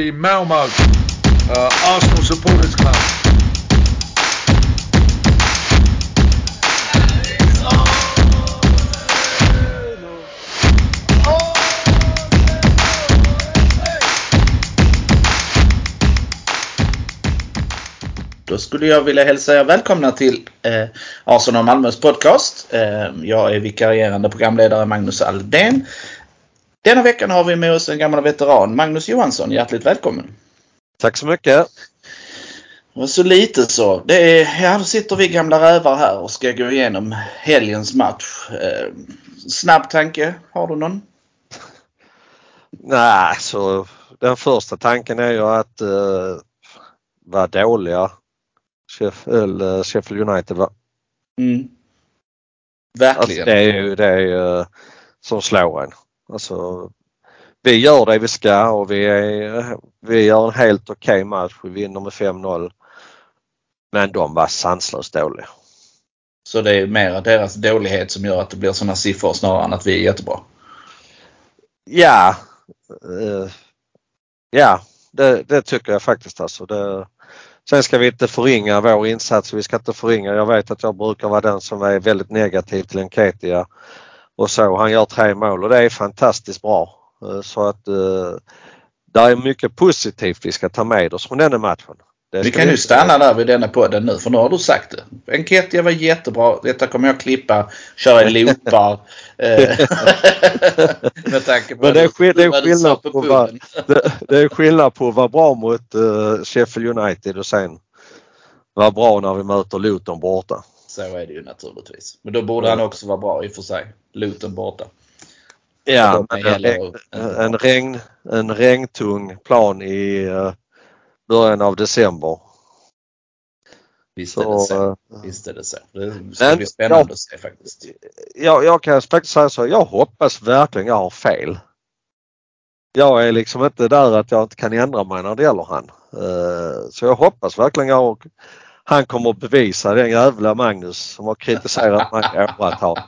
the Malmo uh, Arsenal Supporters Club. Då skulle jag vilja hälsa er välkomna till eh, Arsenal Malmös podcast. Eh, jag är vikarierande programledare Magnus Aldén. Denna veckan har vi med oss en gammal veteran, Magnus Johansson. Hjärtligt välkommen! Tack så mycket! Och så lite så. Det är, då sitter vi gamla rävar här och ska gå igenom helgens match. Eh, snabb tanke, har du någon? Nej, så den första tanken är ju att eh, vara dåliga Sheffield, eh, Sheffield United va? Mm. Verkligen. Alltså, det är ju det är ju, som slår en. Alltså, vi gör det vi ska och vi, är, vi gör en helt okej okay match. Vi vinner med 5-0. Men de var sanslöst dåliga. Så det är mer deras dålighet som gör att det blir sådana siffror snarare än att vi är jättebra? Ja, uh, ja det, det, tycker jag faktiskt alltså. Det, sen ska vi inte förringa vår insats. Vi ska inte förringa. Jag vet att jag brukar vara den som är väldigt negativ till Enketia och så. Han gör tre mål och det är fantastiskt bra. Uh, så att uh, det är mycket positivt vi ska ta med oss från den matchen. Vi kan ju stanna där vid denna podden nu för nu har du sagt det. Enketia var jättebra. Detta kommer jag klippa, köra i loopar. Eh, med tanke på Men det är, skill det, är skillnad på, på va, det, det, är skillnad på att vara bra mot uh, Sheffield United och sen vara bra när vi möter Luton borta. Så är det ju naturligtvis. Men då borde han också vara bra i och för sig. Luton borta. Ja, men en, en, en, regn, en regntung plan i uh, början av december. Visst är, det så. Visst är det så. Det ska bli spännande jag, att se faktiskt. Jag, jag kan faktiskt säga så. Jag hoppas verkligen jag har fel. Jag är liksom inte där att jag inte kan ändra mig när det gäller han. Eh, så jag hoppas verkligen jag han kommer att bevisa den jävla Magnus som har kritiserat mig i åratal.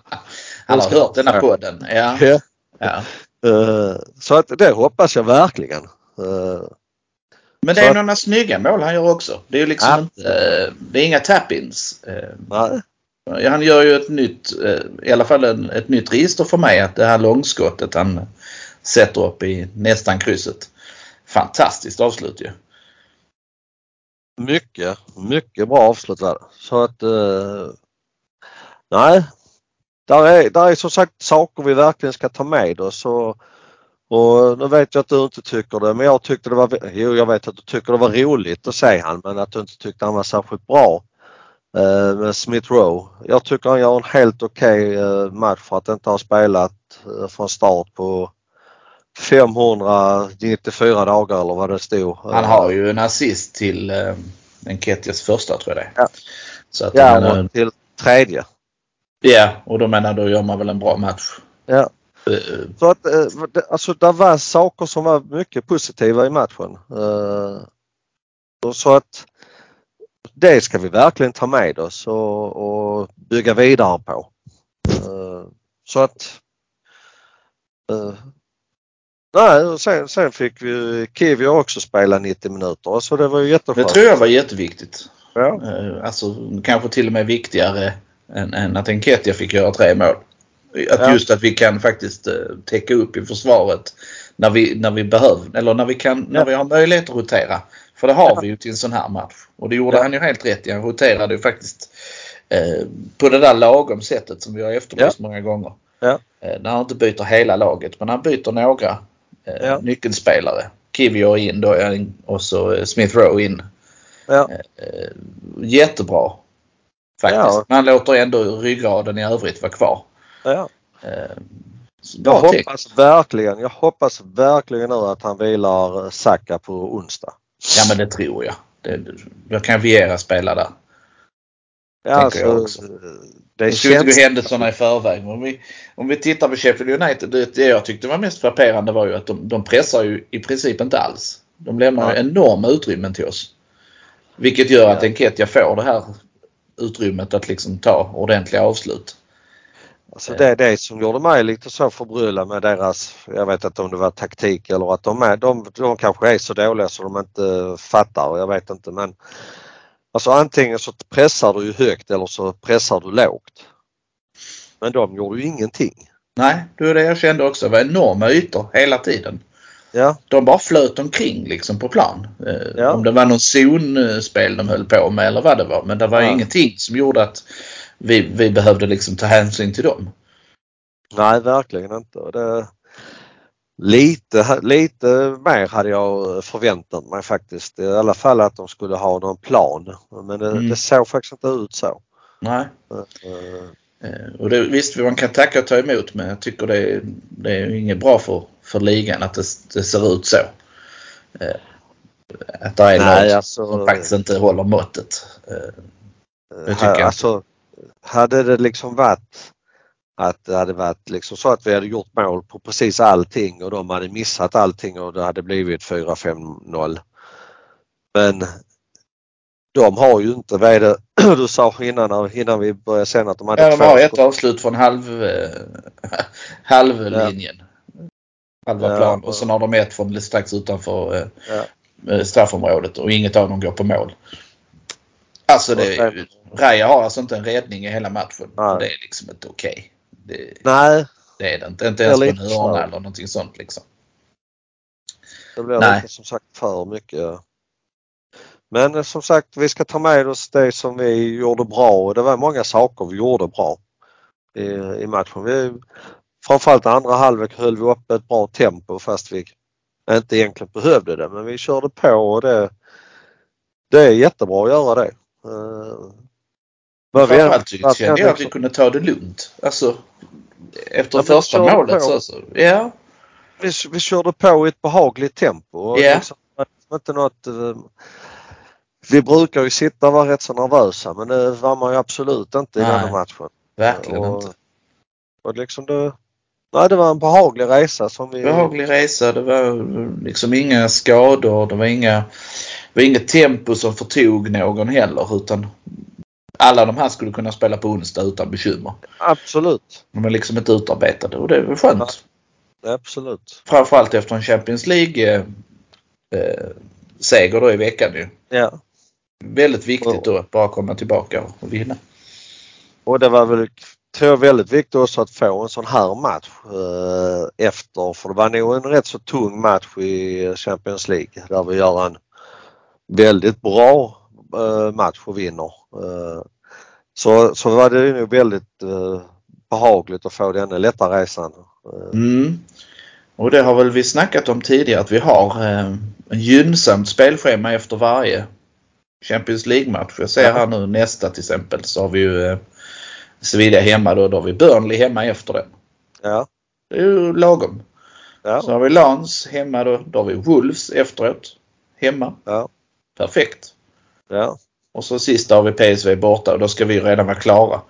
Han har hört den här podden. Ja. ja. Eh, så att det hoppas jag verkligen. Eh, men det är några snygga mål han gör också. Det är liksom ja. inte, det är inga tap-ins. Nej. Han gör ju ett nytt, i alla fall en, ett nytt register för mig. Att det här långskottet han sätter upp i nästan krysset. Fantastiskt avslut ju. Mycket, mycket bra avslut det. Så att eh, nej, där är, där är som sagt saker vi verkligen ska ta med oss. Och, och nu vet jag att du inte tycker det men jag tyckte det var, jo jag vet att du tycker det var roligt att se han men att du inte tyckte han var särskilt bra eh, med Smith Rowe. Jag tycker han gör en helt okej okay, eh, match för att inte ha spelat eh, från start på 594 dagar eller vad det stod. Han har ju en assist till eh, Enketias första tror jag det Ja, så att ja menar, till tredje. Ja, och då menar då gör man väl en bra match. Ja. Så att, eh, alltså det var saker som var mycket positiva i matchen. Eh, så att det ska vi verkligen ta med oss och, och bygga vidare på. Eh, så att Nej, sen, sen fick vi Kiwi också spela 90 minuter så det var ju jätteskönt. Det tror jag var jätteviktigt. Ja. Alltså kanske till och med viktigare än, än att Enketia fick göra tre mål. Att ja. Just att vi kan faktiskt uh, täcka upp i försvaret när vi, när vi behöver eller när vi, kan, när vi har möjlighet att rotera. För det har ja. vi ju till en sån här match. Och det gjorde han ju helt rätt i. Han roterade ju faktiskt uh, på det där lagom sättet som vi har efterlyst många gånger. Ja. Uh, när han inte byter hela laget men han byter några ja. nyckelspelare. Kivio in då och så Smith Rowe in. Ja. Jättebra. Faktiskt. Ja. Men han låter ändå ryggraden i övrigt vara kvar. Ja. Eh, jag hoppas verkligen, jag hoppas verkligen nu att han vilar Saka på onsdag. Ja men det tror jag. Det, då kan Viera spela där. Ja, alltså, jag också. Det ska känns... inte gå händelserna i förväg. Om vi, om vi tittar på Sheffield United. Det, det jag tyckte var mest frapperande var ju att de, de pressar ju i princip inte alls. De lämnar ja. enorma utrymmen till oss. Vilket gör att Enketia får det här utrymmet att liksom ta ordentliga avslut. Alltså det är det som gjorde mig lite så förbryllad med deras, jag vet inte om det var taktik eller att de är, de, de kanske är så dåliga så de inte fattar, jag vet inte men Alltså antingen så pressar du högt eller så pressar du lågt. Men de gjorde ju ingenting. Nej, det var det jag kände också. Det var enorma ytor hela tiden. Ja. De bara flöt omkring liksom på plan. Eh, Ja. Om det var någon zonspel de höll på med eller vad det var. Men det var Ja. ingenting som gjorde att vi, vi behövde liksom ta hänsyn till dem. Nej, verkligen inte. Det, lite, lite mer hade jag förväntat mig faktiskt. I alla fall att de skulle ha någon plan. Men det, Mm. det såg faktiskt inte ut så. Nej. Eh, Och det, visst, man kan tacka och ta emot men jag tycker det är, det är inget bra för, för ligan att det, det ser ut så. Eh, Att det är Nej, lag alltså- som faktiskt inte håller måttet. Eh, Det tycker ha- jag. Alltså, hade det liksom varit att det hade varit liksom så att vi hade gjort mål på precis allting och de hade missat allting och det hade blivit 4-5-0. Men de har ju inte, vad är det du sa innan, innan vi började sen att de hade Ja, de har ett avslut från halv, eh, halvlinjen. Halva Ja, plan. och- sen har de ett från strax utanför eh, Ja. eh, straffområdet och inget av dem går på mål. Alltså det, Raja har alltså inte en räddning i hela matchen. Nej. Det är liksom inte okej. Det, Nej, det är det inte. Inte ens på en hörna eller någonting sånt liksom. det blir Nej. som sagt för mycket. Men eh, som sagt vi ska ta med oss det som vi gjorde bra och det var många saker vi gjorde bra i, i matchen. Vi, framförallt andra halvlek höll vi upp ett bra tempo fast vi inte egentligen behövde det men vi körde på och det, det är jättebra att göra det. Uh, Framförallt tyckte kände jag att vi kunde ta det lugnt. Alltså efter Ja, men första målet så, så. Ja. vi, vi körde på i ett behagligt tempo. Ja. liksom, inte något, eh, vi brukar ju sitta och vara rätt så nervösa men det var man ju absolut inte i Nej. denna matchen. Verkligen och, inte. Och liksom det, nej, det var en behaglig resa som vi... behaglig resa. Det var liksom inga skador. Det var inga det var inget tempo som förtog någon heller utan alla de här skulle kunna spela på onsdag utan bekymmer. Absolut. De är liksom inte utarbetade och det är väl skönt. Absolut. Framförallt efter en Champions League eh, eh, seger då i veckan ju. Ja. Väldigt viktigt då att bara komma tillbaka och vinna. Och det var väl tror jag väldigt viktigt också att få en sån här match eh, efter för det var nog en rätt så tung match i Champions League där vi gör en väldigt bra eh, match och vinner. Eh, så, så var det nog väldigt eh, behagligt att få denna lätta resan. Eh, Mm. Och det har väl vi snackat om tidigare att vi har eh, en gynnsamt spelschema efter varje Champions League-match. Jag ser här nu nästa till exempel så har vi ju eh, Sevilla hemma då. Då har vi Burnley hemma efter det. ja, Det är ju lagom. ja, Så har vi Lans hemma då. Då har vi Wolves efteråt. Hemma. Ja. Perfekt. ja, Och så sista har vi PSV borta och då ska vi redan vara klara.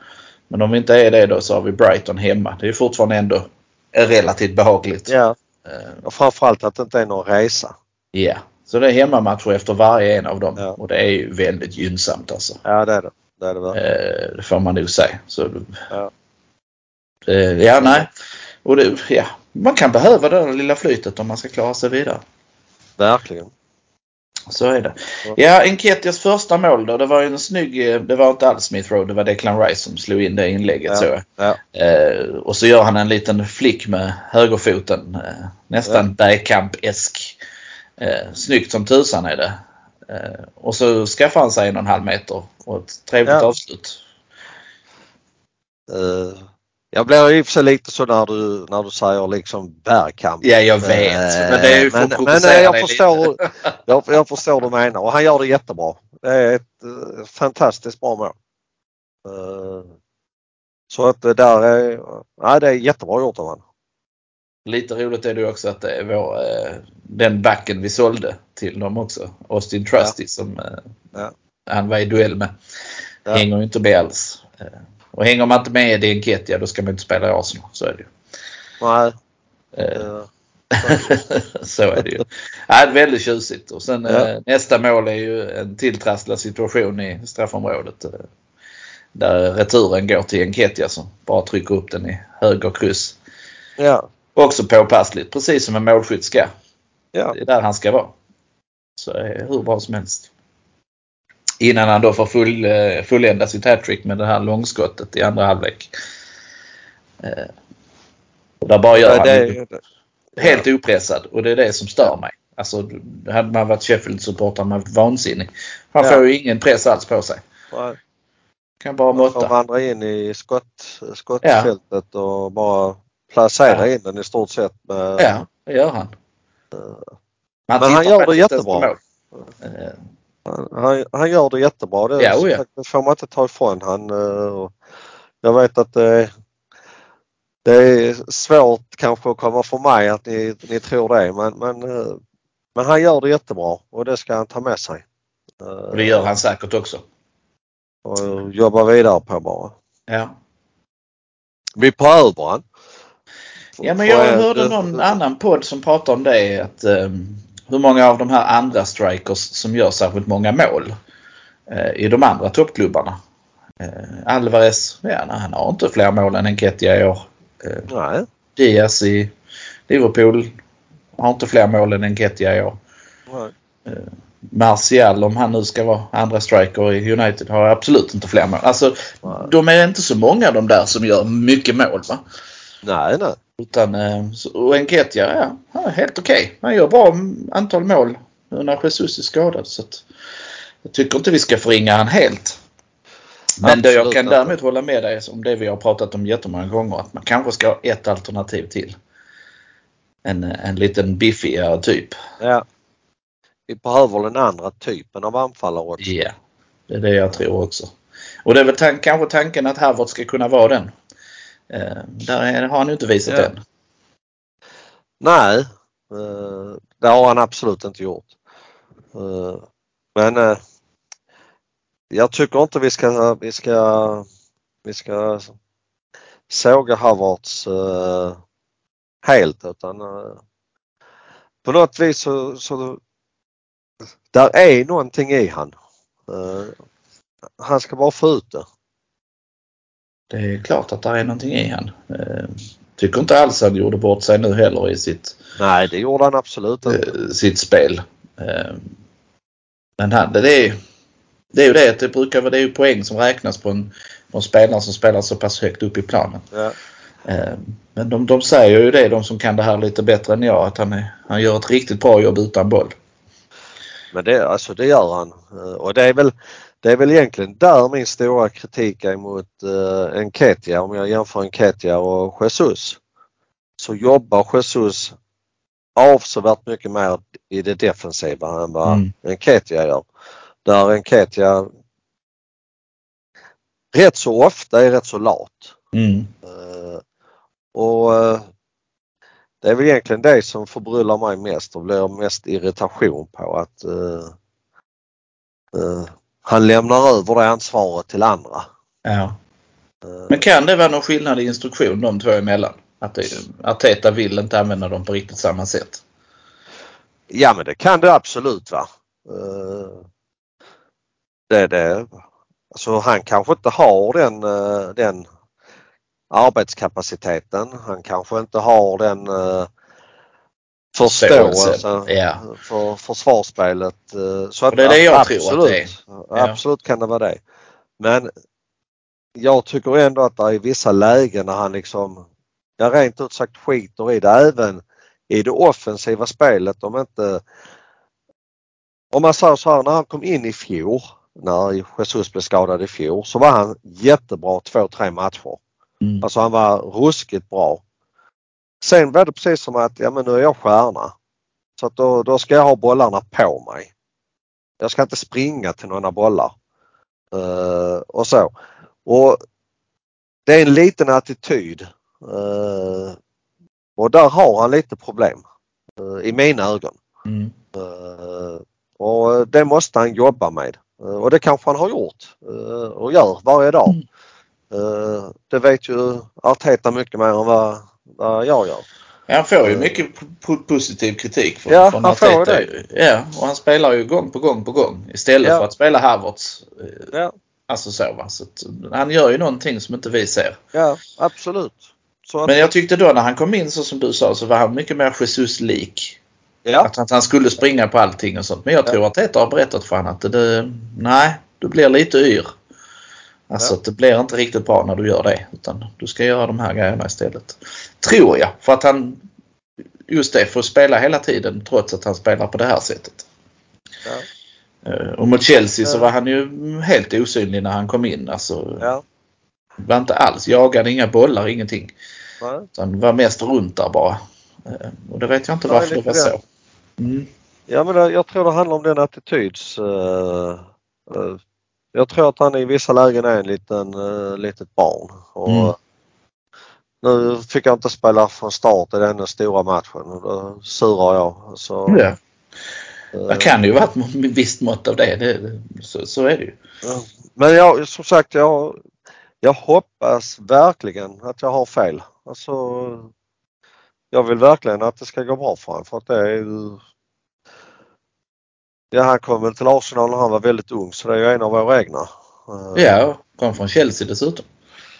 Men om vi inte är det då så har vi Brighton hemma. Det är fortfarande ändå relativt behagligt. ja. Eh, Och framförallt att det inte är någon resa. Ja, så det är hemmamatcher efter varje en av dem Ja. och det är ju väldigt gynnsamt alltså. Ja det är det. Det är det verkligen. Eh, det får man nog säga. Så, Ja. eh, ja, nej. Och det, ja, man kan behöva det där lilla flytet om man ska klara sig vidare. Verkligen. Så är det. Ja. Enketias första mål då. Det var ju en snygg, eh, det var inte alls Smith Road, det var Declan Rice som slog in det inlägget Ja. så. Ja. Eh, och så gör han en liten flick med högerfoten. Eh, nästan Ja. Bergkamp-esk. Eh, snyggt som tusan är det. Eh, och så skaffar han sig en och en halv meter och ett trevligt Ja. avslut. Eh, jag blir i och för sig lite så när du, när du säger liksom Bergkamp. Ja, jag vet. Eh, men det är ju för men, att men jag, förstår, jag, jag förstår du menar och han gör det jättebra. Det är ett fantastiskt bra mål. Så att det där är, ja, det är jättebra gjort av honom. Lite roligt är det också att det är vår, eh, den backen vi sålde till dem också. Austin Trusty som eh, Ja. han var i duell med. Ja. Hänger ju inte med alls. Eh, och hänger man inte med i Enketia då ska man inte spela i Arsenal. Så är det ju. Nej, eh, så är det ju. Ja, väldigt tjusigt. Och sen Ja. nästa mål är ju en tilltrasslad situation i straffområdet. Där returen går till Enketia som bara trycker upp den i höger kryss. Ja. Också påpassligt, precis som en målskytt ska. Ja. Det är där han ska vara. Så är hur bra som helst. Innan han då får full, eh, fullända sitt hattrick med det här långskottet i andra halvlek. Eh, och där bara gör Ja, han helt opressad och det är det som stör mig. Alltså hade man varit Sheffield-supporter hade man varit vansinnig. Han Ja. får ju ingen press alls på sig. nej. Kan bara måtta. vandra in i skott, skottfältet och bara placera Ja. in den i stort sett. Med, Ja, det gör han. Men tittar han gör det på jättebra. han, han gör det jättebra. Det, Ja, ja. det får man inte ta ifrån han. eh, Jag vet att det, det är svårt kanske att komma för mig att ni, ni tror det men, men, eh, men han gör det jättebra och det ska han ta med sig. Och det gör han säkert också. Och jobba vidare på bara. Ja. Vi behöver han. Ja men jag hörde någon annan podd som pratade om det. Att, um, hur många av de här andra strikers som gör särskilt många mål eh, i de andra toppklubbarna. Uh, Alvarez, ja, nej, han har inte fler mål än Enketia i år. Eh, Nej. Diaz i Liverpool har inte fler mål än Enketia i år. nej. Martial, om han nu ska vara andra striker i United, har absolut inte fler mål. Alltså, Nej. de är inte så många de där som gör mycket mål. Va? Nej, nej. Utan, eh, och Enketia, ja, helt okej. Han gör bra antal mål nu när Jesus är skadad. Så att, jag tycker inte vi ska förringa han helt. Men det jag Absolut kan inte. däremot hålla med dig om det vi har pratat om jättemånga gånger. Att man kanske ska ha ett alternativ till. En, en liten biffigare typ. Ja. Vi behöver den andra typen av anfallare också. Ja, det är det jag tror också. Och det är väl tan- kanske tanken att Harvard ska kunna vara den. Eh, där är, har han ju inte visat Ja. än. Nej, eh, det har han absolut inte gjort. Eh, men jag tycker inte vi ska, vi ska, vi ska såga Havertz helt utan på något vis så, så där är någonting i han. Han ska bara få ut det. Det är klart att det är någonting i han. Eh, tycker inte alls han gjorde bort sig nu heller i sitt, Nej, det gjorde han absolut inte. eh, sitt spel. Eh, men han, det, är, det är ju det att det brukar vara det är ju poäng som räknas på en, på en spelare som spelar så pass högt upp i planen. Ja. Men de, de säger ju det, de som kan det här lite bättre än jag, att han, är, han gör ett riktigt bra jobb utan boll. Men det, alltså det gör han. Och det är väl, det är väl egentligen där min stora kritik är mot uh, Enketia. Om jag jämför Enketia och Jesus. Så jobbar Jesus avsevärt mycket mer i det defensiva än vad Mm. Enketia gör. Där Enketia rätt så ofta är rätt så lat. Mm. Eh, och eh, det är väl egentligen det som förbryllar mig mest och blir mest irritation på att eh, eh, han lämnar över det ansvaret till andra. Ja. Eh, Men kan det vara någon skillnad i instruktion de två emellan? Att Arteta vill inte använda dem på riktigt samma sätt. Ja men det kan det absolut va. Eh, det, det, alltså han kanske inte har den, eh, den arbetskapaciteten. Han kanske inte har den eh, förståelsen Ja. för försvarsspelet. eh, Så att det är det jag tror absolut, att det är. Ja. Absolut kan det vara det. Men jag tycker ändå att det är vissa lägen när han liksom, jag rent ut sagt skiter i det även i det offensiva spelet om inte om man säger så här när han kom in i fjol när Jesus blev skadad i fjol så var han jättebra två, tre matcher. Mm. Alltså han var ruskigt bra. Sen var det precis som att ja men nu är jag stjärna. Så att då, då ska jag ha bollarna på mig. Jag ska inte springa till några bollar. Eh, och så. Och Det är en liten attityd. Eh, och där har han lite problem. eh, I mina ögon. Mm. Och det måste han jobba med. Och det kanske han har gjort och gör varje dag. Mm. Det vet ju Arteta mycket mer än vad, vad jag gör. Ja, Han får ju mycket po- positiv kritik från, Ja, från han får Arteta. Ja, och han spelar ju gång på gång på gång istället Ja. för att spela Havertz. eh, Ja. Alltså så va. Så att, han gör ju någonting som inte vi ser. Ja, absolut. Att... Men jag tyckte då när han kom in så som du sa så var han mycket mer Jesus-lik. Ja. Att, att han skulle springa på allting och sånt. Men jag tror ja. att Teta har berättat för honom att det, nej, du blir lite yr. Alltså ja. det blir inte riktigt bra när du gör det. Utan du ska göra de här grejerna istället. Tror jag. För att han just det, får spela hela tiden trots att han spelar på det här sättet. Ja. Eh, och mot Chelsea så var han ju helt osynlig när han kom in. Alltså, ja. Var inte alls, jagade inga bollar, ingenting. Nej. Utan var mest runt där bara. Eh, och det vet jag inte varför det var så. Mm. Ja men jag tror det handlar om den attityds... Uh, uh, jag tror att han i vissa lägen är en liten uh, litet barn. Och, mm. Nu fick jag inte spela från start i den stora matchen och då surar jag. Så, ja. Det kan ju vara ett visst mått av det. det så, så, är det ju. Men jag, som sagt, jag, jag hoppas verkligen att jag har fel. Alltså, jag vill verkligen att det ska gå bra för honom för att det är. Ja, han kom väl till Arsenal när han var väldigt ung så det är ju en av våra egna. Ja, kom från Chelsea dessutom.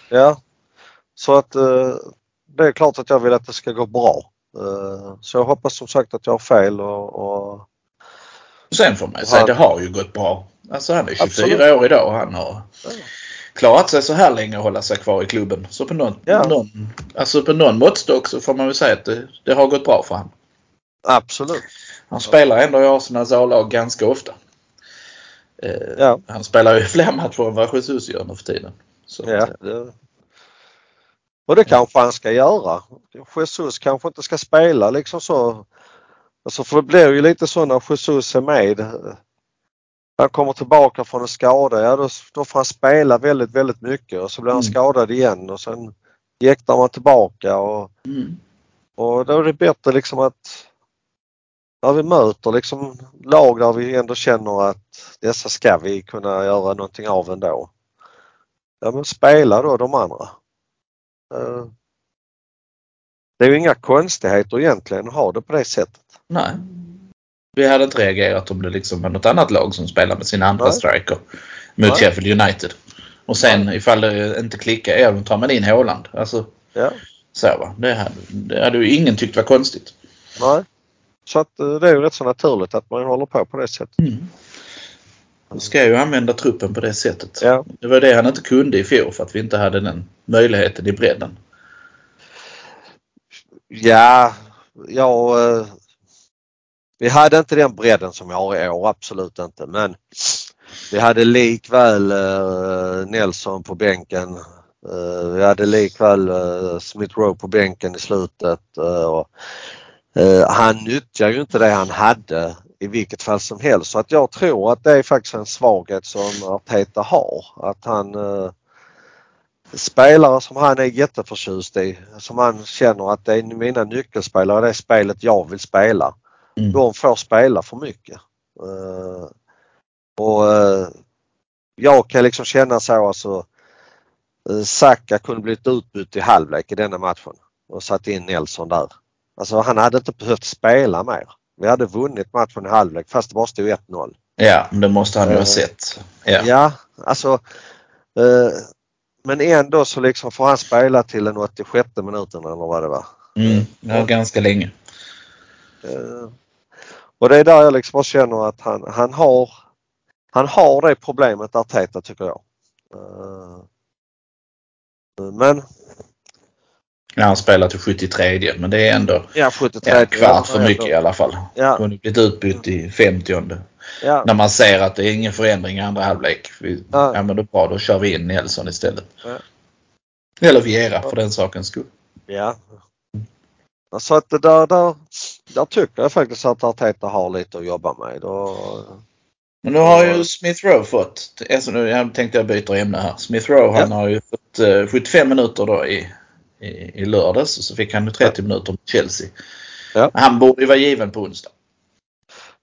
Ja, så att eh, det är klart att jag vill att det ska gå bra. Eh, så jag hoppas som sagt att jag har fel och, och Sen får man säga, det har ju gått bra. Alltså han är 24 Absolut. år idag och han har klarat sig så här länge och hålla sig kvar i klubben. Så på någon, ja. någon, alltså på någon måttstock så får man väl säga att det, det har gått bra för honom. Absolut. Han spelar ändå i Arsenals A-lag ganska ofta. Eh, ja. Han spelar ju fler matcher än vad Jesus gör nu för tiden. Så ja, det... Och det kanske han ska göra. Jesus kanske inte ska spela liksom så Alltså för det blir ju lite så när Jesus är med. Han kommer tillbaka från en skada, ja då, då får han spela väldigt, väldigt mycket och så blir han mm. skadad igen och sen jäktar man tillbaka och, mm. och då är det bättre liksom att när vi möter liksom lag där vi ändå känner att dessa ska vi kunna göra någonting av ändå. Ja men spela då de andra. Eh, det är ju inga konstigheter egentligen att ha det på det sättet. Nej. Vi hade inte reagerat om det liksom var något annat lag som spelar med sin andra Nej. striker mot Nej. Sheffield United. Och sen Nej. ifall det inte klickar, ja då tar man in Håland. Alltså, ja. Så va. Det hade, det hade ju ingen tyckt var konstigt. Nej. Så att eh, det är ju rätt så naturligt att man håller på på det sättet. Mm. Han ska ju använda truppen på det sättet. Ja. Det var det han inte kunde i fjol för att vi inte hade den möjligheten i bredden. Ja, jag eh, vi hade inte den bredden som vi har i år, absolut inte. Men vi hade likväl eh, Nelson på bänken. Vi hade likväl Smith Rowe på bänken i slutet. Eh, eh, han nyttjar ju inte det han hade i vilket fall som helst. Så att jag tror att det är faktiskt en svaghet som Arteta har. Att han eh, spelare som han är jätteförtjust i, som han känner att det är mina nyckelspelare, det är spelet jag vill spela. Mm. De får spela för mycket. Uh, och uh, jag kan liksom känna så alltså uh, Saka kunde blivit utbytt i halvlek i denna matchen och satt in Nelson där. Alltså han hade inte behövt spela mer. Vi hade vunnit matchen i halvlek fast det bara stod 1-0. Ja, det måste han ju ha sett. Ja, ja alltså men ändå så liksom får han spela till den 86 minuten eller vad det var. Mm, ja, ganska länge. Och det är där jag liksom känner att han, han har han har det problemet Arteta tycker jag. Eh, men Ja, han spelar till 73 men det är ändå ja, 73, en kvart för mycket i alla fall. Ja. Kunde blivit utbytt i 50 ja. När man ser att det är ingen förändring i andra halvlek. Vi, ja. ja men då bra, då kör vi in Nelson istället. Ja. Eller Viera för den sakens skull. Ja. Så att där, där, där tycker jag faktiskt att Arteta har lite att jobba med. Och, men nu har ju Smith Rowe fått, alltså nu jag tänkte jag byter ämne här. Smith Rowe han har ju fått uh, 75 minuter då i, i, i lördags och så fick han 30 ja. minuter mot Chelsea. Ja. Han borde ju vara given på onsdag.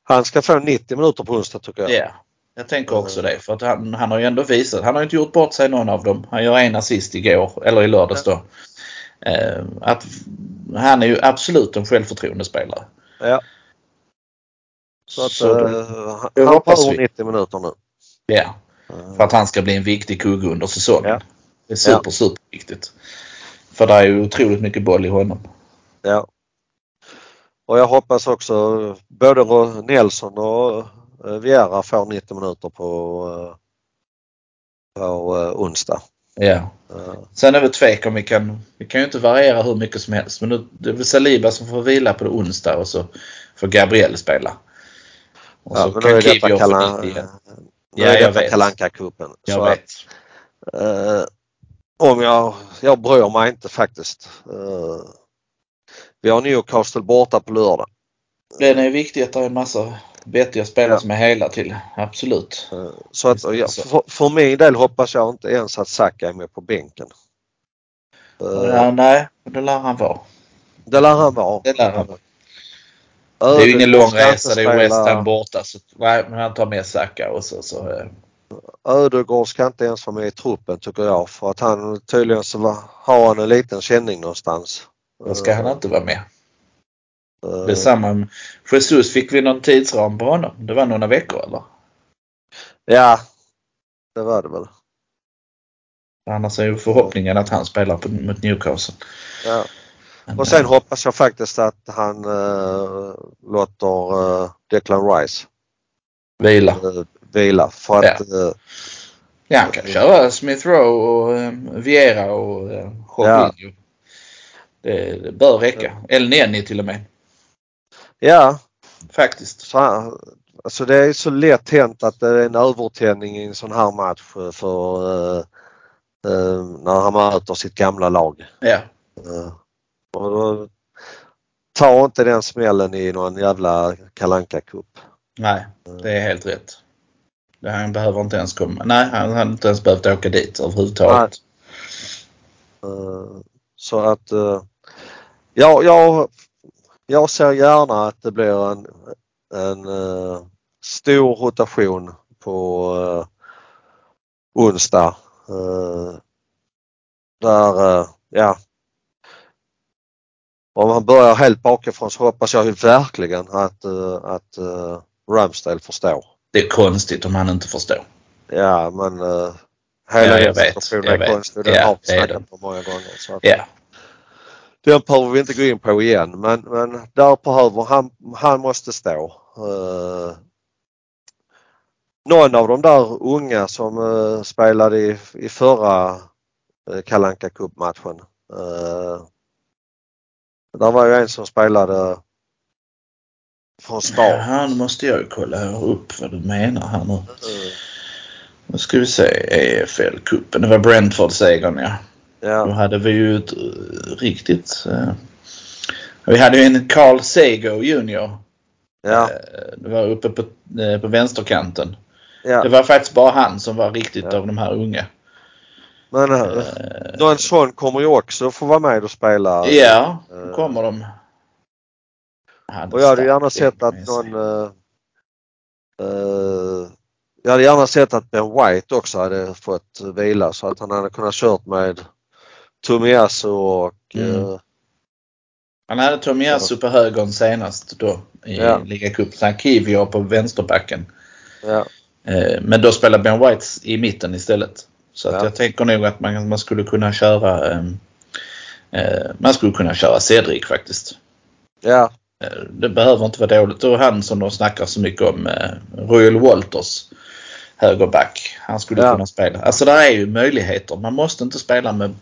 Han ska få 90 minuter på onsdag tycker jag. Ja, jag tänker också det. För att han, han har ju ändå visat, han har inte gjort bort sig någon av dem. Han gör en assist igår, eller i lördags då. Uh, att han är ju absolut en självförtroendespelare. Ja. Så att så uh, han får 90 minuter nu. Ja. För att han ska bli en viktig kugge under säsongen. Ja. Det är super, super viktigt. För det är ju otroligt mycket boll i honom. Ja. Och jag hoppas också både Nelson och eh, Viera får 90 minuter på, eh, på eh, onsdag. Ja. Sen är det tvek om vi kan, vi kan ju inte variera hur mycket som helst. Men nu, det är väl Saliba som får vila på det onsdag och så får Gabriel spela. Och ja, men nu är detta ja, detta Kalanka-cupen. Jag vet. Att, eh, om jag, jag bryr mig inte faktiskt. Eh, vi har Newcastle borta på lördag. Det är viktigt att det är en massa vettiga spelare ja. som är hela till. Absolut. Eh, så att, ja, för, för min del hoppas jag inte ens att Saka är med på bänken. Ja, nej, det lär han vara. Det lär han vara. Det lär han vara. Det är ju ingen lång resa. Det är West Ham borta. Så, nej, men han tar med Saka och så. så eh. Ödegård ska inte ens vara med i truppen tycker jag för att han tydligen så har han en liten känning någonstans. Då ska han inte vara med. Det är samma. Jesus, fick vi någon tidsram på honom? Det var några veckor eller? Ja, det var det väl. Annars är ju förhoppningen att han spelar på, mot Newcastle. Ja. Och sen hoppas jag faktiskt att han äh, låter äh, Declan Rice vila. Vila för att ja. ja, han kan köra Smith Rowe och äh, Viera och Jorginho. Ja. Det, det, bör räcka. El Neni till och med. Ja. Faktiskt. Så, alltså det är så lätt hänt att det är en övertändning i en sån här match för uh, uh, när han möter sitt gamla lag. Ja. Uh, och då, ta inte den smällen i någon jävla kalanka cup Nej, det är helt rätt. Han behöver inte ens komma. Nej, han hade inte ens behövt åka dit överhuvudtaget. Eh, så att eh, ja, jag jag ser gärna att det blir en, en uh, stor rotation på uh, onsdag. Där, ja. Om man börjar helt bakifrån så hoppas jag ju verkligen att, att Ramsdale förstår. Det är konstigt om han inte förstår. Ja men hela ja, situationen är konstig. Den ja, har vi snackat om många gånger. Så att, ja. Den behöver vi inte gå in på igen men, men där behöver han, han måste stå. Uh, någon av de där unga som uh, spelade i, i förra uh, Kalanka Cup-matchen. Uh, där var ju en som spelade från start. Ja, nu måste jag ju kolla upp vad du menar här nu. Nu ska vi se EFL-cupen. Det var Brentford-segern ja. Ja. Då hade vi ju ett uh, riktigt... Uh, vi hade ju en Carl Sego junior. Ja. Uh, det var uppe på, på vänsterkanten. Ja. Det var faktiskt bara han som var riktigt ja. av de här unga. Men uh, någon sån kommer ju också få vara med och spela. Ja, då kommer de. Och jag hade gärna sett att någon uh, uh, jag hade gärna sett att Ben White också hade fått vila så att han hade kunnat kört med Tomiasu och mm. uh, han hade Tomiasu på högern senast då i ja. ligacupen. Sen Kivio på vänsterbacken. Ja. Men då spelar Ben White i mitten istället. Så att ja. jag tänker nog att man, man skulle kunna köra uh, man skulle kunna köra Cedric faktiskt. Ja. Det behöver inte vara dåligt. Och han som de snackar så mycket om, Royal Walters högerback. Han skulle ja. kunna spela. Alltså det är ju möjligheter. Man måste inte spela med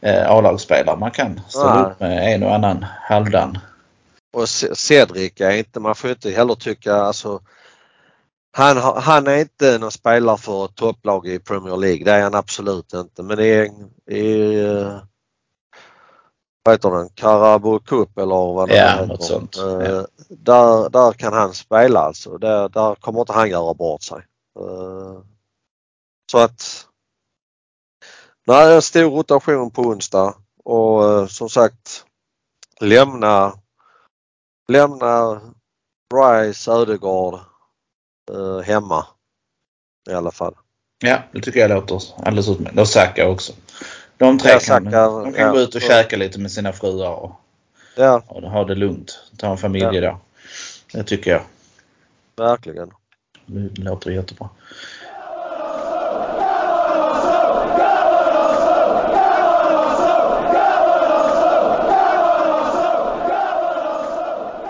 eh, A-lagsspelare. Man kan ställa ja. upp med en och annan halvdan. Och Cedric är inte, man får inte heller tycka alltså han, han är inte någon spelare för ett topplag i Premier League. Det är han absolut inte. Men i, i vad heter den, Carabao Cup eller vad det ja, heter. Något sånt. Uh, ja. där, där kan han spela alltså. Där, där kommer inte han göra bort sig. Uh, så att Nej, en stor rotation på onsdag och uh, som sagt lämna lämna Rice, Ödegård hemma i alla fall. Ja, det tycker jag låter alldeles utmärkt. Och Saka också. De tre kan, de kan ja, gå ut och käka lite med sina fruar och, ja. och ha det lugnt. Ta en familjedag. Ja. Det tycker jag. Verkligen. Det låter jättebra.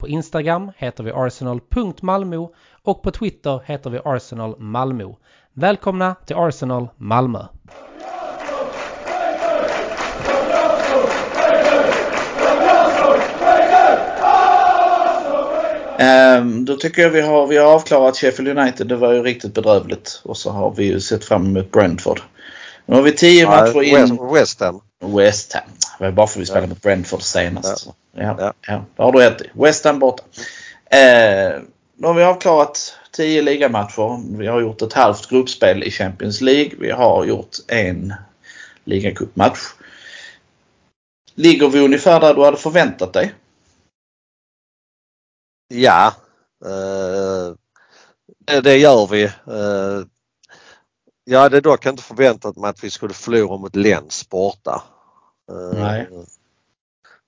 på Instagram heter vi arsenal.malmo och på Twitter heter vi Arsenal Malmö. Välkomna till Arsenal Malmö! Um, då tycker jag vi har, vi har avklarat Sheffield United. Det var ju riktigt bedrövligt. Och så har vi ju sett fram emot Brentford. Nu har vi tio ja, matcher in. West Ham. West Ham. Det var bara för att vi spelade ja. mot Brentford senast. Ja. Ja, ja. ja. det har du rätt i. West Ham borta. Eh, nu har vi avklarat 10 ligamatcher. Vi har gjort ett halvt gruppspel i Champions League. Vi har gjort en ligacupmatch. Ligger vi ungefär där du hade förväntat dig? Ja, eh, det, det, gör vi. Eh, jag hade dock inte förväntat mig att vi skulle förlora mot Lens borta. Eh, Nej.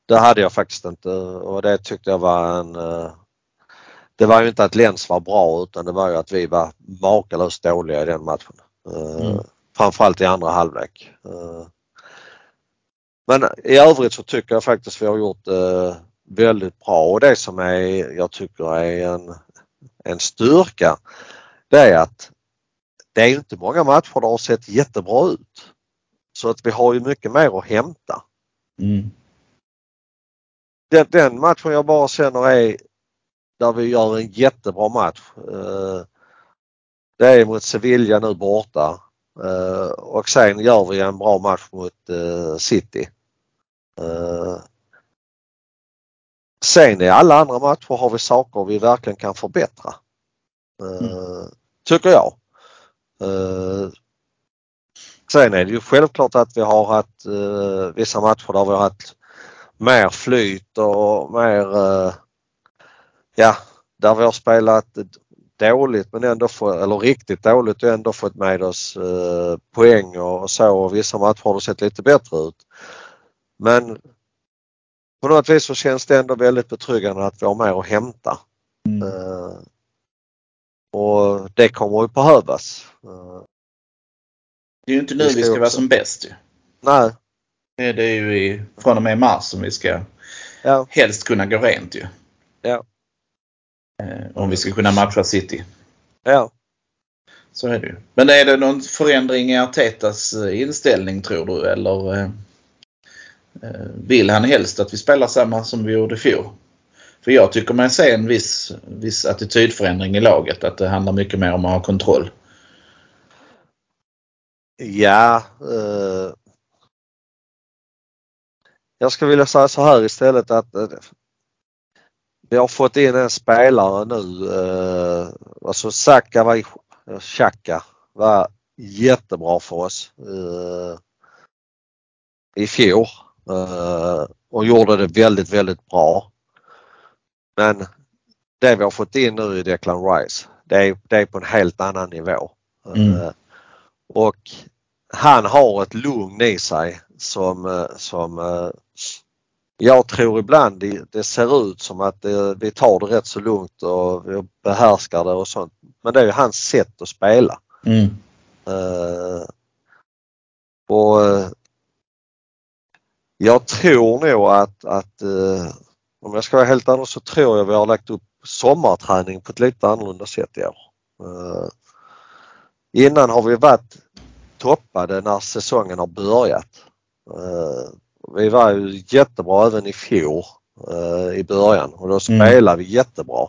Det hade jag faktiskt inte och det tyckte jag var en eh, det var ju inte att Lens var bra utan det var ju att vi var makalöst dåliga i den matchen. Eh, mm. Framförallt i andra halvlek. Men i övrigt så tycker jag faktiskt vi har gjort det väldigt bra och det som är, jag tycker är en, en styrka det är att det är inte många matcher där har sett jättebra ut. Så att vi har ju mycket mer att hämta. Mm. Den, den, matchen jag bara känner är där vi gör en jättebra match. Eh, det är mot Sevilla nu borta eh, och sen gör vi en bra match mot eh, City. Sen i alla andra matcher har vi saker vi verkligen kan förbättra. Mm. Tycker jag. Sen är det ju självklart att vi har haft vissa matcher där vi har haft mer flyt och mer, ja, där vi har spelat dåligt men ändå få, eller riktigt dåligt och ändå fått med oss eh, poäng och så och vissa matcher har det sett lite bättre ut. Men på något vis så känns det ändå väldigt betryggande att vi har mer att hämta. Mm. Uh, och det kommer att behövas. Det är ju inte nu vi ska, vara som bäst ju. Nej. Det är ju i, från och med mars som vi ska ja. helst kunna gå rent ju. Ja. Uh, om vi ska kunna matcha City. Ja. Så är det ju. Men är det någon förändring i Artetas inställning tror du eller? Eh, vill han helst att vi spelar samma som vi gjorde i fjol. För jag tycker man ser en viss, viss attitydförändring i laget. Att det handlar mycket mer om att ha kontroll. Ja. Eh, jag skulle vilja säga så här istället att eh, vi har fått in en spelare nu. Eh, alltså Saka var, eh, Xhaka var jättebra för oss eh, i fjol. Eh, och gjorde det väldigt, väldigt bra. Men det vi har fått in nu i Declan Rice, det är, det är på en helt annan nivå. Mm. Uh, och han har ett lugn i sig som, uh, som uh, jag tror ibland det, det, ser ut som att det, vi tar det rätt så lugnt och vi behärskar det och sånt. Men det är ju hans sätt att spela. Mm. och jag tror nog att, att eh, om jag ska vara helt ärlig så tror jag vi har lagt upp sommarträning på ett lite annorlunda sätt i år. Eh, innan har vi varit toppade när säsongen har börjat. Eh, vi var ju jättebra även i fjol eh, i början och då mm. spelade mm. vi jättebra.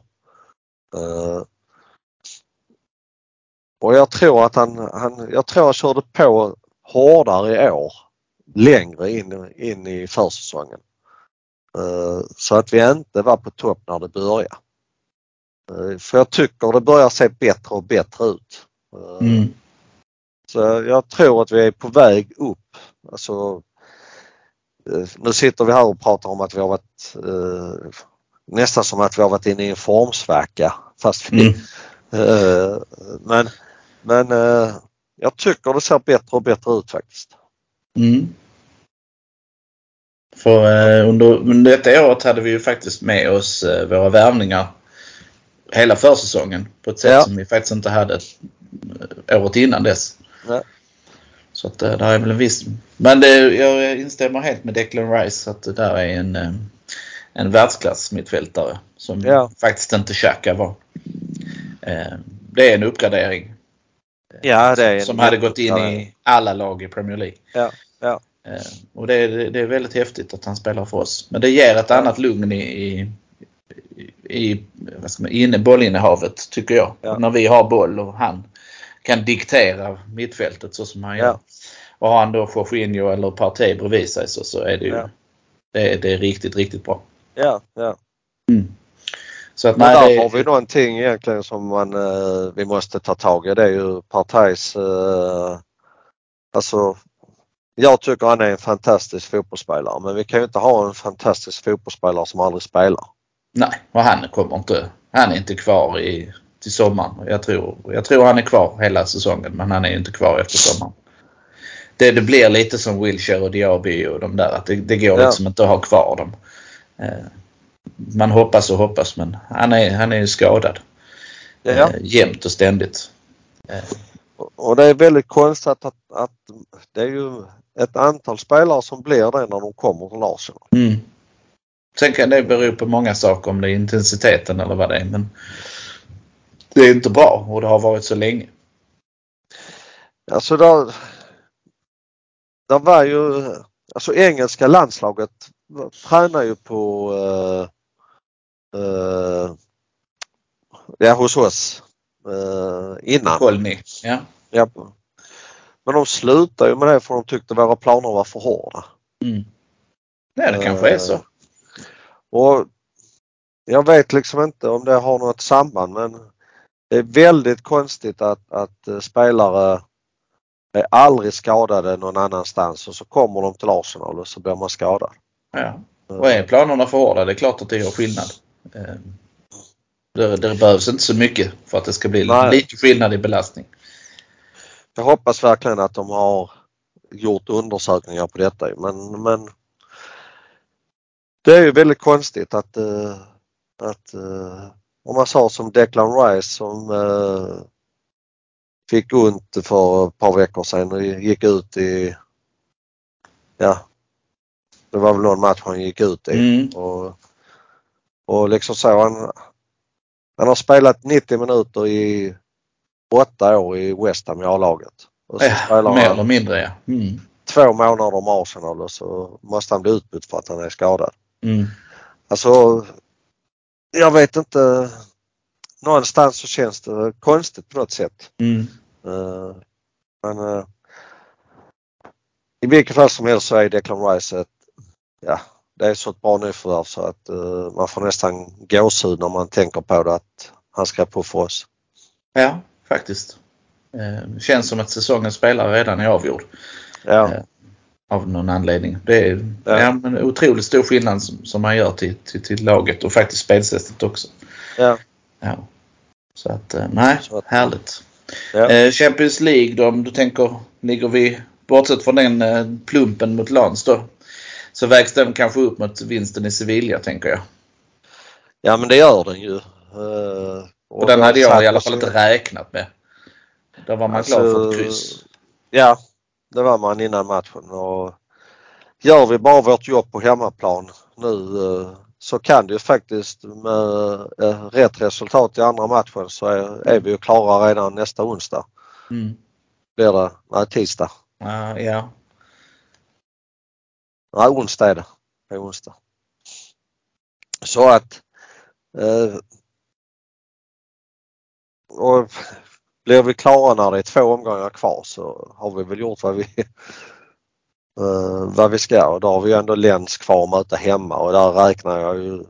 Och jag tror att han, han, jag tror han körde på hårdare i år längre in, in i försäsongen. Eh, så att vi inte var på topp när det började. Eh, för jag tycker det börjar se bättre och bättre ut. Eh, mm. Så jag tror att vi är på väg upp. Alltså, nu sitter vi här och pratar om att vi har varit nästan som att vi har varit inne i en formsvacka. Fast vi, Mm. eh, men men eh, jag tycker det ser bättre och bättre ut faktiskt. Mm. För eh, under, under detta året hade vi ju faktiskt med oss eh, våra värvningar hela försäsongen på ett sätt Ja. som vi faktiskt inte hade eh, året innan dess. Nej. Så att det är väl en viss... Men det, jag instämmer helt med Declan Rice att det där är en, en världsklass mittfältare som Ja. faktiskt inte Xhaka var. Det är en uppgradering Ja, det är en som hade gått in i alla lag i Premier League. Ja, ja. Eh, Och det är, det är väldigt häftigt att han spelar för oss. Men det ger ett annat lugn i, i, i vad ska man, inne, bollinnehavet tycker jag. Ja. När vi har boll och han kan diktera mittfältet så som han Ja. gör. Och har han då Jorginho eller Partey bredvid sig så, så är det ju Ja. det, är- det är riktigt, riktigt bra. Ja, ja. Så att nej, där det, har vi någonting egentligen som man, eh, vi måste ta tag i. Det är ju Partajs, eh, alltså jag tycker han är en fantastisk fotbollsspelare men vi kan ju inte ha en fantastisk fotbollsspelare som aldrig spelar. nej, och han kommer inte, han är inte kvar i, till sommaren. Jag tror, jag tror han är kvar hela säsongen men han är inte kvar efter sommaren. Det, det blir lite som Wilshire och Diaby och de där att det, det går Ja. liksom inte att ha kvar dem. Eh, Man hoppas och hoppas men han är, han är ju skadad. Ja. Eh, jämt och ständigt. Och det är väldigt konstigt att, att det är ju ett antal spelare som blir det när de kommer till Arsenal. Mm. Sen kan det bero på många saker om det är intensiteten eller vad det är men det är inte bra och det har varit så länge. Alltså där, där var ju, alltså engelska landslaget tränar ju på eh, eh, ja, hos oss eh, innan. Kolny. Ja. Ja. Men de slutade ju med det för de tyckte våra planer var för hårda. Mm. Nej, det kanske är så. Och jag vet liksom inte om det har något samband men det är väldigt konstigt att, att eh, spelare är aldrig skadade någon annanstans och så kommer de till Arsenal och så blir man skadad. Ja. Och är planerna för hårda, det är klart att det gör skillnad. Eh, Det, det behövs inte så mycket för att det ska bli Nej. lite skillnad i belastning. Jag hoppas verkligen att de har gjort undersökningar på detta men, men det är ju väldigt konstigt att, eh, att eh, om man sa som Declan Rice som eh, fick ont för ett par veckor sedan och gick ut i ja det var väl någon match han gick ut i Mm. och, och liksom så han, han har spelat 90 minuter i åtta år i West Ham i A-laget. Ja, spelar mer eller mindre ja. Mm. två månader med Arsenal och så måste han bli utbytt för att han är skadad. Mm. Alltså, jag vet inte. Någonstans så känns det konstigt på något sätt. Mm. Eh, men eh, i vilket fall som helst så är Declan Rice ett, ja, det är så ett bra nyförvärv så att eh, man får nästan gåshud när man tänker på det att han ska på för oss. Ja, faktiskt. Eh, känns som att säsongens spelare redan är avgjord. Ja, Ja. Av någon anledning. Det är Ja. ja. men otroligt stor skillnad som, som man gör till, till, till laget och faktiskt spelsättet också. ja, Ja. Så att, eh, nej, Så att- härligt. ja. Eh, Champions League då, om du tänker, ligger vi, bortsett från den eh, plumpen mot Lans då, så vägs den kanske upp mot vinsten i Sevilla tänker jag. ja men det gör den ju. Och den hade jag i alla fall inte räknat med. Där var man Alltså, klar för ett kryss. Ja, det var man innan matchen och gör vi bara vårt jobb på hemmaplan nu eh, så kan det ju faktiskt med eh, rätt resultat i andra matchen så är, är vi ju klara redan nästa onsdag. Mm. Blir det? Nej, tisdag. Ja, ja. Nej, onsdag är det. Det är onsdag. Så att eh, och blir vi klara när det är två omgångar kvar så har vi väl gjort vad vi eh, vad vi ska och då har vi ju ändå Lens kvar att möta hemma och där räknar jag ju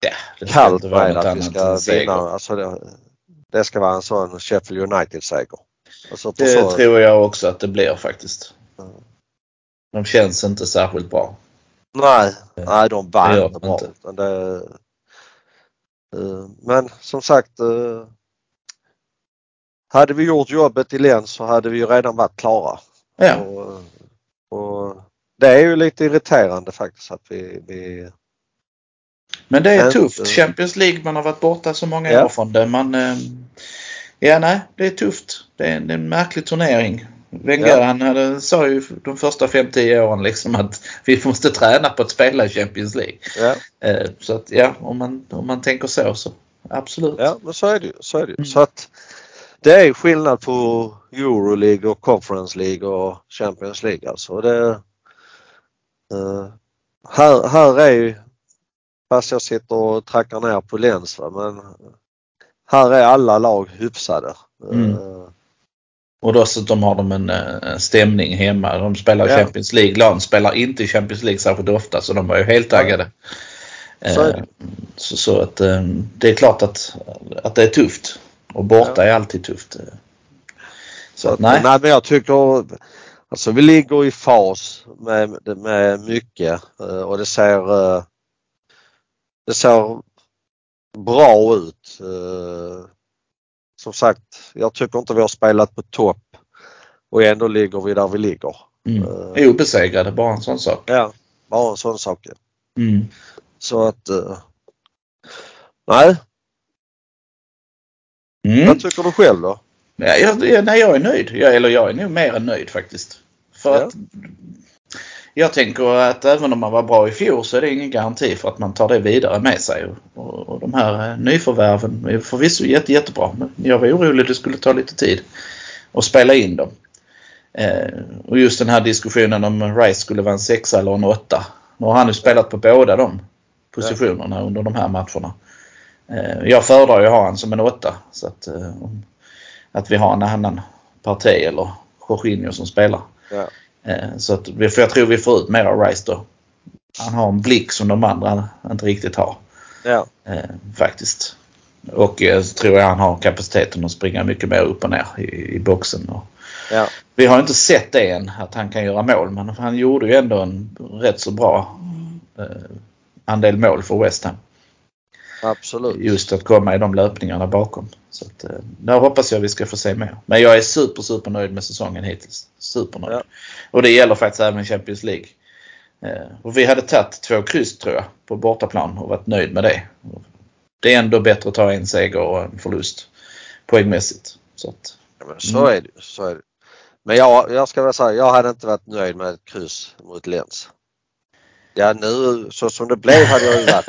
ja det kallt med att vi ska vinna. Alltså det, det ska vara en sån Sheffield United-seger. Alltså Det så, tror jag också att det blir faktiskt. De känns inte särskilt bra. Nej, nej de vann inte bra. inte. Det, men som sagt eh, hade vi gjort jobbet i Lens så hade vi ju redan varit klara. Ja, Och, och det är ju lite irriterande faktiskt att vi, vi men det är Inte- tufft. Champions League, man har varit borta så många Ja. år från det. Man, eh, ja, nej, det är tufft. Det är en, det är en märklig turnering. Wenger Ja. han hade, sa ju de första 5-10 åren liksom att vi måste träna på att spela i Champions League. ja, Eh, så att ja, om man, om man tänker så så absolut. ja men så är det ju. Så, är det. Mm. så att det är skillnad på Euroleague och Conference League och Champions League alltså. Det, eh, här, här är ju, fast jag sitter och trackar ner på Lens va, men här är alla lag hyfsade. Mm. Eh, Och dessutom har de en eh, stämning hemma. De spelar Ja. Champions League. Lag spelar inte i Champions League särskilt ofta så de var ju helt taggade. Så Eh, det. Så, så att eh, det är klart att, att det är tufft. Och borta Ja. är alltid tufft. Så Så att, nej. nej men jag tycker alltså vi ligger i fas med, med mycket och det ser det ser bra ut. Som sagt, jag tycker inte vi har spelat på topp och ändå ligger vi där vi ligger. Mm. Eh, Obesegrade, bara en sån sak. Ja, bara en sån sak. ja. Mm. Så att eh, nej, Mm. vad tycker du själv då? Jag, jag, nej, jag är nöjd. Jag, eller jag är nog mer än nöjd faktiskt. För Ja. att jag tänker att även om man var bra i fjol så är det ingen garanti för att man tar det vidare med sig. Och, och, de här eh, nyförvärven är förvisso jätte, jättebra. Men jag var orolig att det skulle ta lite tid att spela in dem. Eh, och just den här diskussionen om Rice skulle vara en sexa eller en åtta. Nu har han ju spelat på båda de positionerna under de här matcherna. Eh, jag föredrar ju att ha han som en åtta. Så att, eh, att vi har en annan parti eller Jorginho som spelar. Ja. Eh, Så att, för jag tror vi får ut mer av Rice då. Han har en blick som de andra inte riktigt har. Ja, Eh, faktiskt. Och så tror jag han har kapaciteten att springa mycket mer upp och ner i, i boxen. Och ja, vi har inte sett det än att han kan göra mål men han gjorde ju ändå en rätt så bra eh, andel mål för West Ham. Absolut. Just att komma i de löpningarna bakom. Så att, eh, där hoppas jag vi ska få se mer. Men jag är super, super nöjd med säsongen hittills. Supernöjd. Ja. Och det gäller faktiskt även Champions League. Eh, och vi hade tagit två kryss tror jag på bortaplan och varit nöjd med det. Det är ändå bättre att ta en seger och en förlust poängmässigt. Så att, Ja, men så Mm. är det. Så är det. Men jag, jag ska väl säga, jag hade inte varit nöjd med ett kryss mot Lens. Ja nu så som det blev hade jag ju varit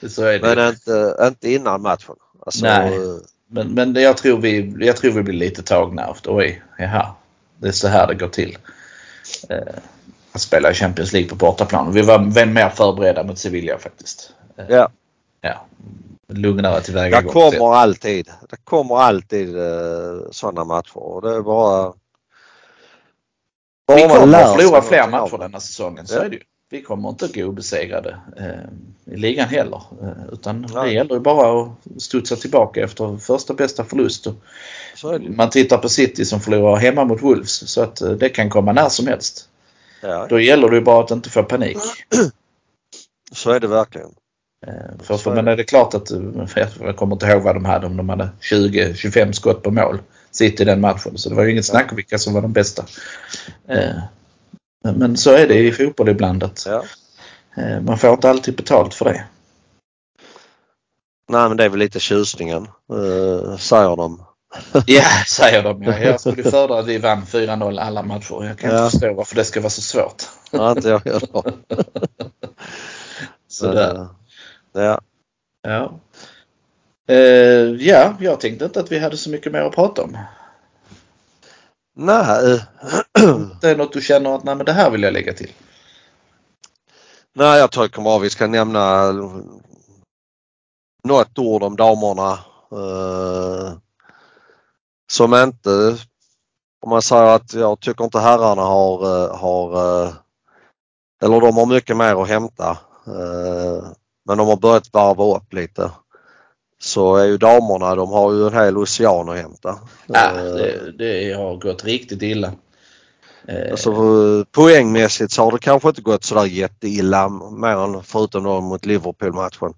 det. så är det. Men inte, inte innan matchen. Alltså, Nej. eh, Men, men det- jag, tror vi, jag tror vi blir lite tagna av oj, jaha, det är så här det går till. Eh, att spela i Champions League på bortaplan. Vi var väl mer förberedda mot Sevilla faktiskt. Eh, Ja, ja. Lugnare det tillvägagångssätt. kommer alltid, det kommer alltid uh, sådana matcher och det är bara... Vi bara man kommer att förlora fler matcher det. denna säsongen. Så Ja. är det ju. Vi kommer inte att gå obesegrade eh, i ligan heller. Eh, utan det Nej. gäller ju bara att studsa tillbaka efter första bästa förlust. Det man tittar på City som förlorar hemma mot Wolves. Så att eh, det kan komma när som helst. Ja, Då gäller det ju bara att inte få panik. så är det verkligen. Eh, För, för men det. är det klart att, eh, jag kommer inte ihåg vad de hade, om de hade 20-25 skott på mål. City den matchen. Så det var ju inget snack om vilka som var de bästa. Eh, Men så är det i fotboll ibland att Ja. eh, man får inte alltid betalt för det. Nej men det är väl lite tjusningen, uh, säger de. Ja, säger de. Ja, jag skulle föredra att vi vann 4-0 alla matcher. Jag kan Ja. inte förstå varför det ska vara så svårt. Ja, inte jag heller. Sådär. Eh, Ja. Ja. Eh, ja, jag tänkte inte att vi hade så mycket mer att prata om. Nej, eh, Det är något du känner att nej, men det här vill jag lägga till. nej jag tycker bara vi ska nämna något ord om damerna. eh, som inte, om man säger att jag tycker inte herrarna har, eh, har eh, eller de har mycket mer att hämta. eh, men de har börjat varva upp lite. Så är ju damerna, de har ju en hel ocean att hämta. Ja, Eh, det, det har gått riktigt illa. Eh. Alltså, poängmässigt så har det kanske inte gått sådär jätteilla mer än förutom då mot Liverpool-matchen.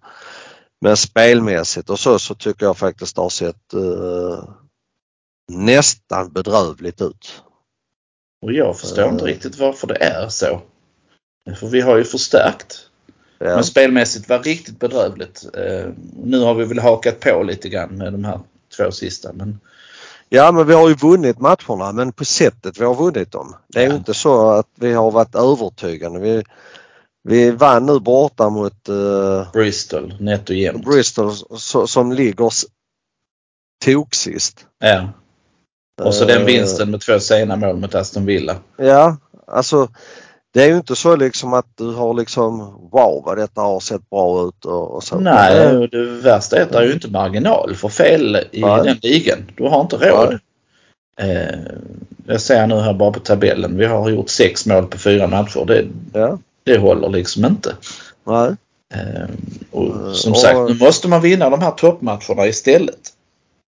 Men spelmässigt och så, så tycker jag faktiskt det har sett uh, nästan bedrövligt ut. Och jag förstår inte riktigt varför det är så. För vi har ju förstärkt. Ja. Men spelmässigt var riktigt bedrövligt. Uh, nu har vi väl hakat på lite grann med de här två sista. Men Ja men vi har ju vunnit matcherna men på sättet vi har vunnit dem. Det är ja. ju inte så att vi har varit övertygande. Vi, vi vann nu borta mot uh, Bristol nätt och jämnt. Bristol so, som ligger toksist. Ja. Och så uh, den vinsten med två sena mål mot Aston Villa. Ja, alltså det är ju inte så liksom att du har liksom wow vad detta har sett bra ut och, och så. Nej, och det värsta är att det är ju inte marginal för fel i Nej. den ligan. Du har inte råd. Eh, jag ser nu här bara på tabellen. Vi har gjort sex mål på fyra matcher. Det, ja. det håller liksom inte. Nej. Eh, och som och, sagt, nu måste man vinna de här toppmatcherna istället.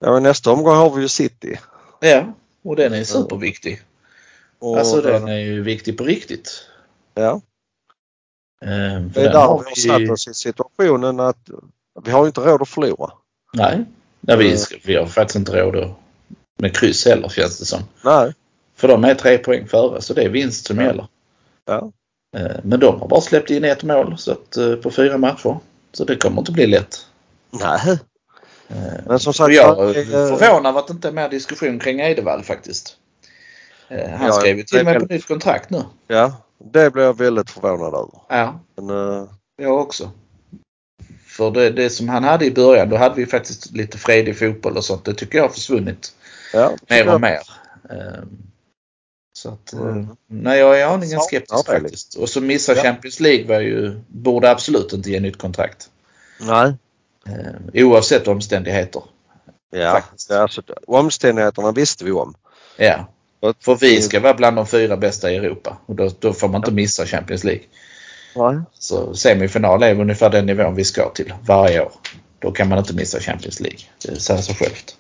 Ja, nästa omgång har vi ju City. Ja, och den är superviktig. Och alltså den är ju viktig på riktigt. Ja. Ehm, det är där vi har satt oss i situationen att vi har inte råd att förlora. Nej, Nej vi, ska, vi har faktiskt inte råd att, med kryss heller känns det som. Nej. För de är tre poäng före så det är vinst som ja. gäller. Ja. Ehm, men de har bara släppt in ett mål så att, eh, på fyra matcher. Så det kommer inte bli lätt. Nej. Ehm, Men som sagt. Jag är förvånad att det inte är mer diskussion kring Edevall faktiskt. Eh, han ja, skrev ju till med på nytt kontrakt nu. Ja, det blev jag väldigt förvånad över. Ja, Men, uh... jag också. För det, det som han hade i början, då hade vi faktiskt lite fredig fotboll och sånt. Det tycker jag har försvunnit ja, mer och mer. Um, så att, mm. nej jag är aningen skeptisk ja, faktiskt. Och så missa ja. Champions League var ju, borde absolut inte ge nytt kontrakt. Nej. Um, oavsett omständigheter. Ja, alltså, omständigheterna visste vi om. Ja. För vi ska vara bland de fyra bästa i Europa och då, då får man inte missa Champions League. Så semifinal är ungefär den nivån vi ska till varje år. Då kan man inte missa Champions League. Det säger sig självt.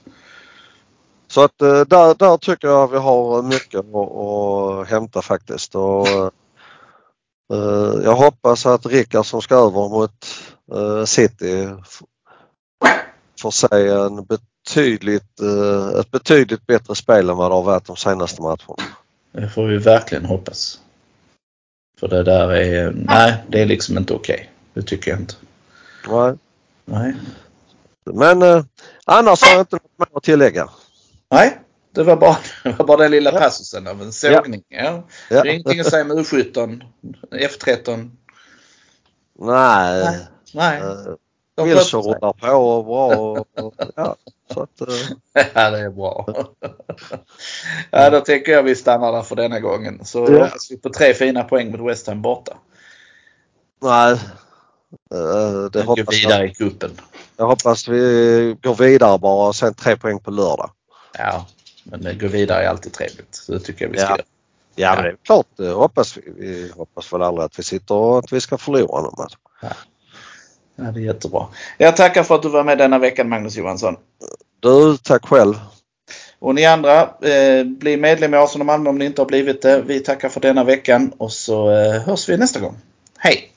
Så att eh, där, där tycker jag vi har mycket att, att hämta faktiskt. Och, uh, jag hoppas att Rickard som ska över mot City får se en betydligt, eh, ett betydligt bättre spel än vad det har varit de senaste matcherna. Det får vi verkligen hoppas. För det där är, nej det är liksom inte okej. Okay. Det tycker jag inte. Nej. Nej. Men eh, annars har jag inte något mer att tillägga. Nej, det var bara, det var bara den lilla passusen av en sågning. Ja. Ja. ja. Det är ingenting att säga med U17, F13. Nej. Nej. nej. Uh, Wilson rullar på och bra. Och, och, ja, så att, uh. ja, det är bra. ja, då tänker jag vi stannar där för denna gången. Så ja. hoppas vi på tre fina poäng mot West Ham borta. Nej, uh, det hoppas går vidare jag. i kuppen. Jag hoppas vi går vidare bara och sen tre poäng på lördag. Ja, men gå vidare är alltid trevligt. Så det tycker jag vi ska ja. göra. Ja, men det är klart. Det hoppas vi. Vi hoppas väl aldrig att vi sitter och att vi ska förlora någon match. Ja. Ja, det är jättebra. Jag tackar för att du var med denna veckan Magnus Johansson. Du, tack själv. Och ni andra, eh, bli medlem i Arsenal Malmö om ni inte har blivit det. Vi tackar för denna veckan och så eh, hörs vi nästa gång. Hej!